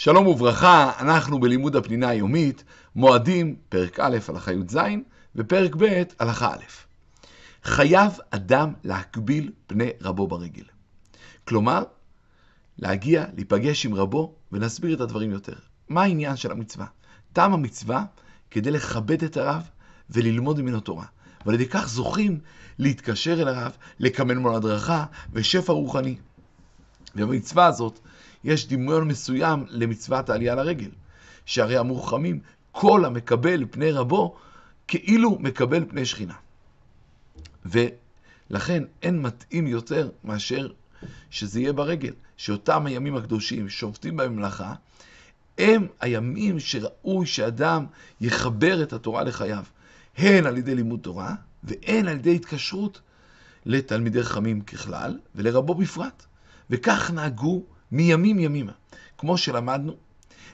שלום וברכה, אנחנו בלימוד הפנינה היומית, מועדים, פרק א', הלכה י"ז, ופרק ב', הלכה א'. חייב אדם להקביל פני רבו ברגל. כלומר, להגיע, להיפגש עם רבו, ונסביר את הדברים יותר. מה העניין של המצווה? טעם המצווה כדי לכבד את הרב וללמוד ממנו תורה. ועל ידי כך זוכים להתקשר אל הרב, לקמן מול הדרכה ושפע רוחני. ובמצווה הזאת יש דמיון מסוים למצוות העלייה לרגל, שהרי אמרו חכמים, כל המקבל פני רבו, כאילו מקבל פני שכינה. ולכן אין מתאים יותר מאשר שזה יהיה ברגל, שאותם הימים הקדושים שובתים בממלכה, הם הימים שראוי שאדם יחבר את התורה לחייו, הן על ידי לימוד תורה, והן על ידי התקשרות לתלמידי חכמים ככלל, ולרבו בפרט. וכך נהגו מימים ימימה, כמו שלמדנו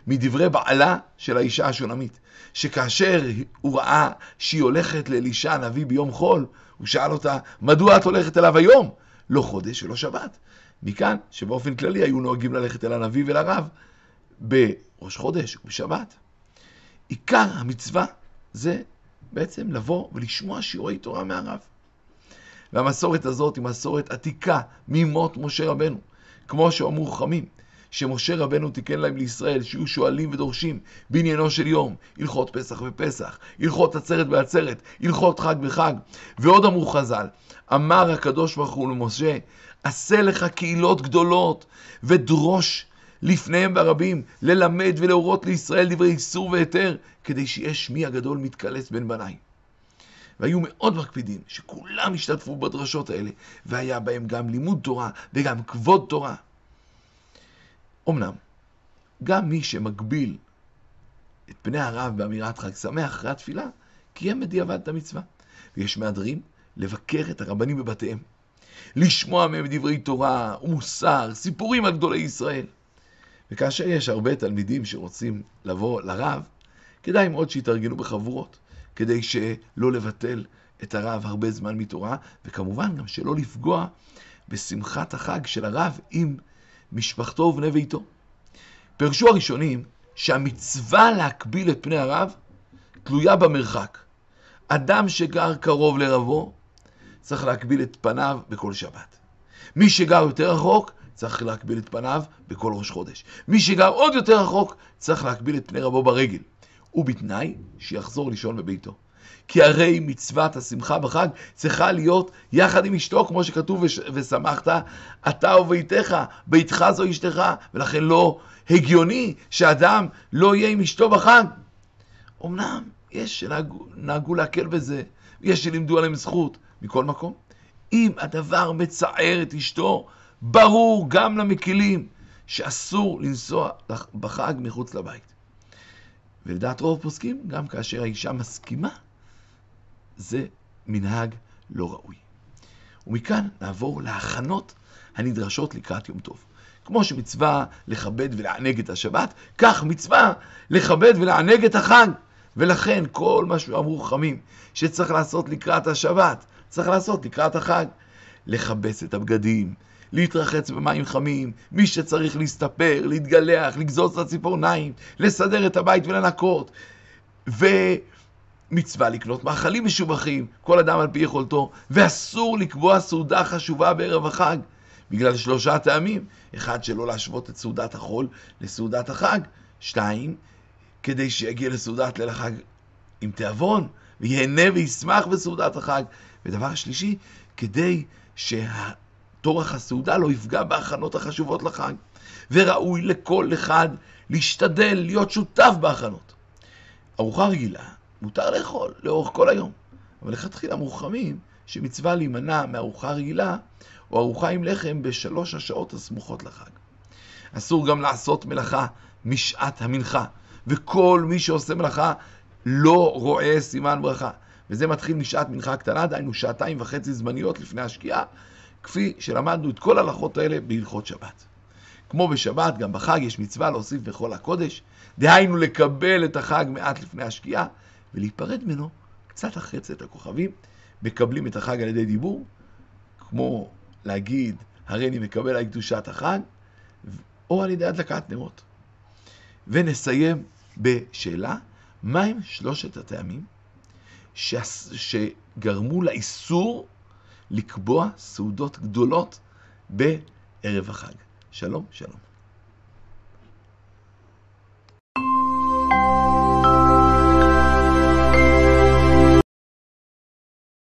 מדברי בעלה של האישה השונמית, שכאשר הוא ראה שהיא הולכת לאלישע הנביא ביום חול, הוא שאל אותה, מדוע את הולכת אליו היום? לא חודש ולא שבת. מכאן שבאופן כללי היו נוהגים ללכת אל הנביא ולרב בראש חודש ובשבת. עיקר המצווה זה בעצם לבוא ולשמוע שיעורי תורה מהרב. והמסורת הזאת היא מסורת עתיקה ממות משה רבנו. כמו שאמרו חכמים, שמשה רבנו תיקן להם לישראל, שיהיו שואלים ודורשים בעניינו של יום, הלכות פסח ופסח, הלכות עצרת בעצרת, הלכות חג וחג. ועוד אמרו חז"ל, אמר הקדוש ברוך הוא למשה, עשה לך קהילות גדולות ודרוש לפניהם ברבים, ללמד ולהורות לישראל דברי איסור והיתר, כדי שיהיה שמי הגדול מתקלס בין בניי. והיו מאוד מקפידים שכולם השתתפו בדרשות האלה, והיה בהם גם לימוד תורה וגם כבוד תורה. אמנם, גם מי שמגביל את פני הרב באמירת חג שמח אחרי התפילה, קיים בדיעבד את המצווה. ויש מהדרים לבקר את הרבנים בבתיהם, לשמוע מהם דברי תורה ומוסר, סיפורים על גדולי ישראל. וכאשר יש הרבה תלמידים שרוצים לבוא לרב, כדאי מאוד שיתארגנו בחבורות. כדי שלא לבטל את הרב הרבה זמן מתורה, וכמובן גם שלא לפגוע בשמחת החג של הרב עם משפחתו ובני ביתו. פרשו הראשונים שהמצווה להקביל את פני הרב תלויה במרחק. אדם שגר קרוב לרבו צריך להקביל את פניו בכל שבת. מי שגר יותר רחוק צריך להקביל את פניו בכל ראש חודש. מי שגר עוד יותר רחוק צריך להקביל את פני רבו ברגל. ובתנאי שיחזור לישון בביתו. כי הרי מצוות השמחה בחג צריכה להיות יחד עם אשתו, כמו שכתוב, ושמחת אתה וביתך, ביתך זו אשתך, ולכן לא הגיוני שאדם לא יהיה עם אשתו בחג. אמנם יש שנהגו להקל בזה, יש שלימדו עליהם זכות, מכל מקום. אם הדבר מצער את אשתו, ברור גם למקילים שאסור לנסוע בחג מחוץ לבית. ולדעת רוב פוסקים, גם כאשר האישה מסכימה, זה מנהג לא ראוי. ומכאן נעבור להכנות הנדרשות לקראת יום טוב. כמו שמצווה לכבד ולענג את השבת, כך מצווה לכבד ולענג את החג. ולכן כל מה שאמרו חכמים שצריך לעשות לקראת השבת, צריך לעשות לקראת החג. לכבס את הבגדים, להתרחץ במים חמים, מי שצריך להסתפר, להתגלח, לגזוז את הציפורניים, לסדר את הבית ולנקות. ומצווה לקנות מאכלים משובחים, כל אדם על פי יכולתו, ואסור לקבוע סעודה חשובה בערב החג, בגלל שלושה טעמים. אחד, שלא להשוות את סעודת החול לסעודת החג. שתיים, כדי שיגיע לסעודת ליל החג עם תיאבון, ויהנה וישמח בסעודת החג. ודבר שלישי, כדי שה... טורח הסעודה לא יפגע בהכנות החשובות לחג, וראוי לכל אחד להשתדל להיות שותף בהכנות. ארוחה רגילה מותר לאכול לאורך כל היום, אבל לכתחילה מורחמים שמצווה להימנע מארוחה רגילה או ארוחה עם לחם בשלוש השעות הסמוכות לחג. אסור גם לעשות מלאכה משעת המנחה, וכל מי שעושה מלאכה לא רואה סימן ברכה. וזה מתחיל משעת מנחה קטנה, דהיינו שעתיים וחצי זמניות לפני השקיעה, כפי שלמדנו את כל ההלכות האלה בהלכות שבת. כמו בשבת, גם בחג יש מצווה להוסיף בכל הקודש, דהיינו לקבל את החג מעט לפני השקיעה, ולהיפרד ממנו קצת אחרי צאת הכוכבים. מקבלים את החג על ידי דיבור, כמו להגיד, הרי אני מקבל על קדושת החג, או על ידי הדלקת נרות. ונסיים בשאלה, מהם שלושת הטעמים שגרמו לאיסור לקבוע סעודות גדולות בערב החג? שלום, שלום.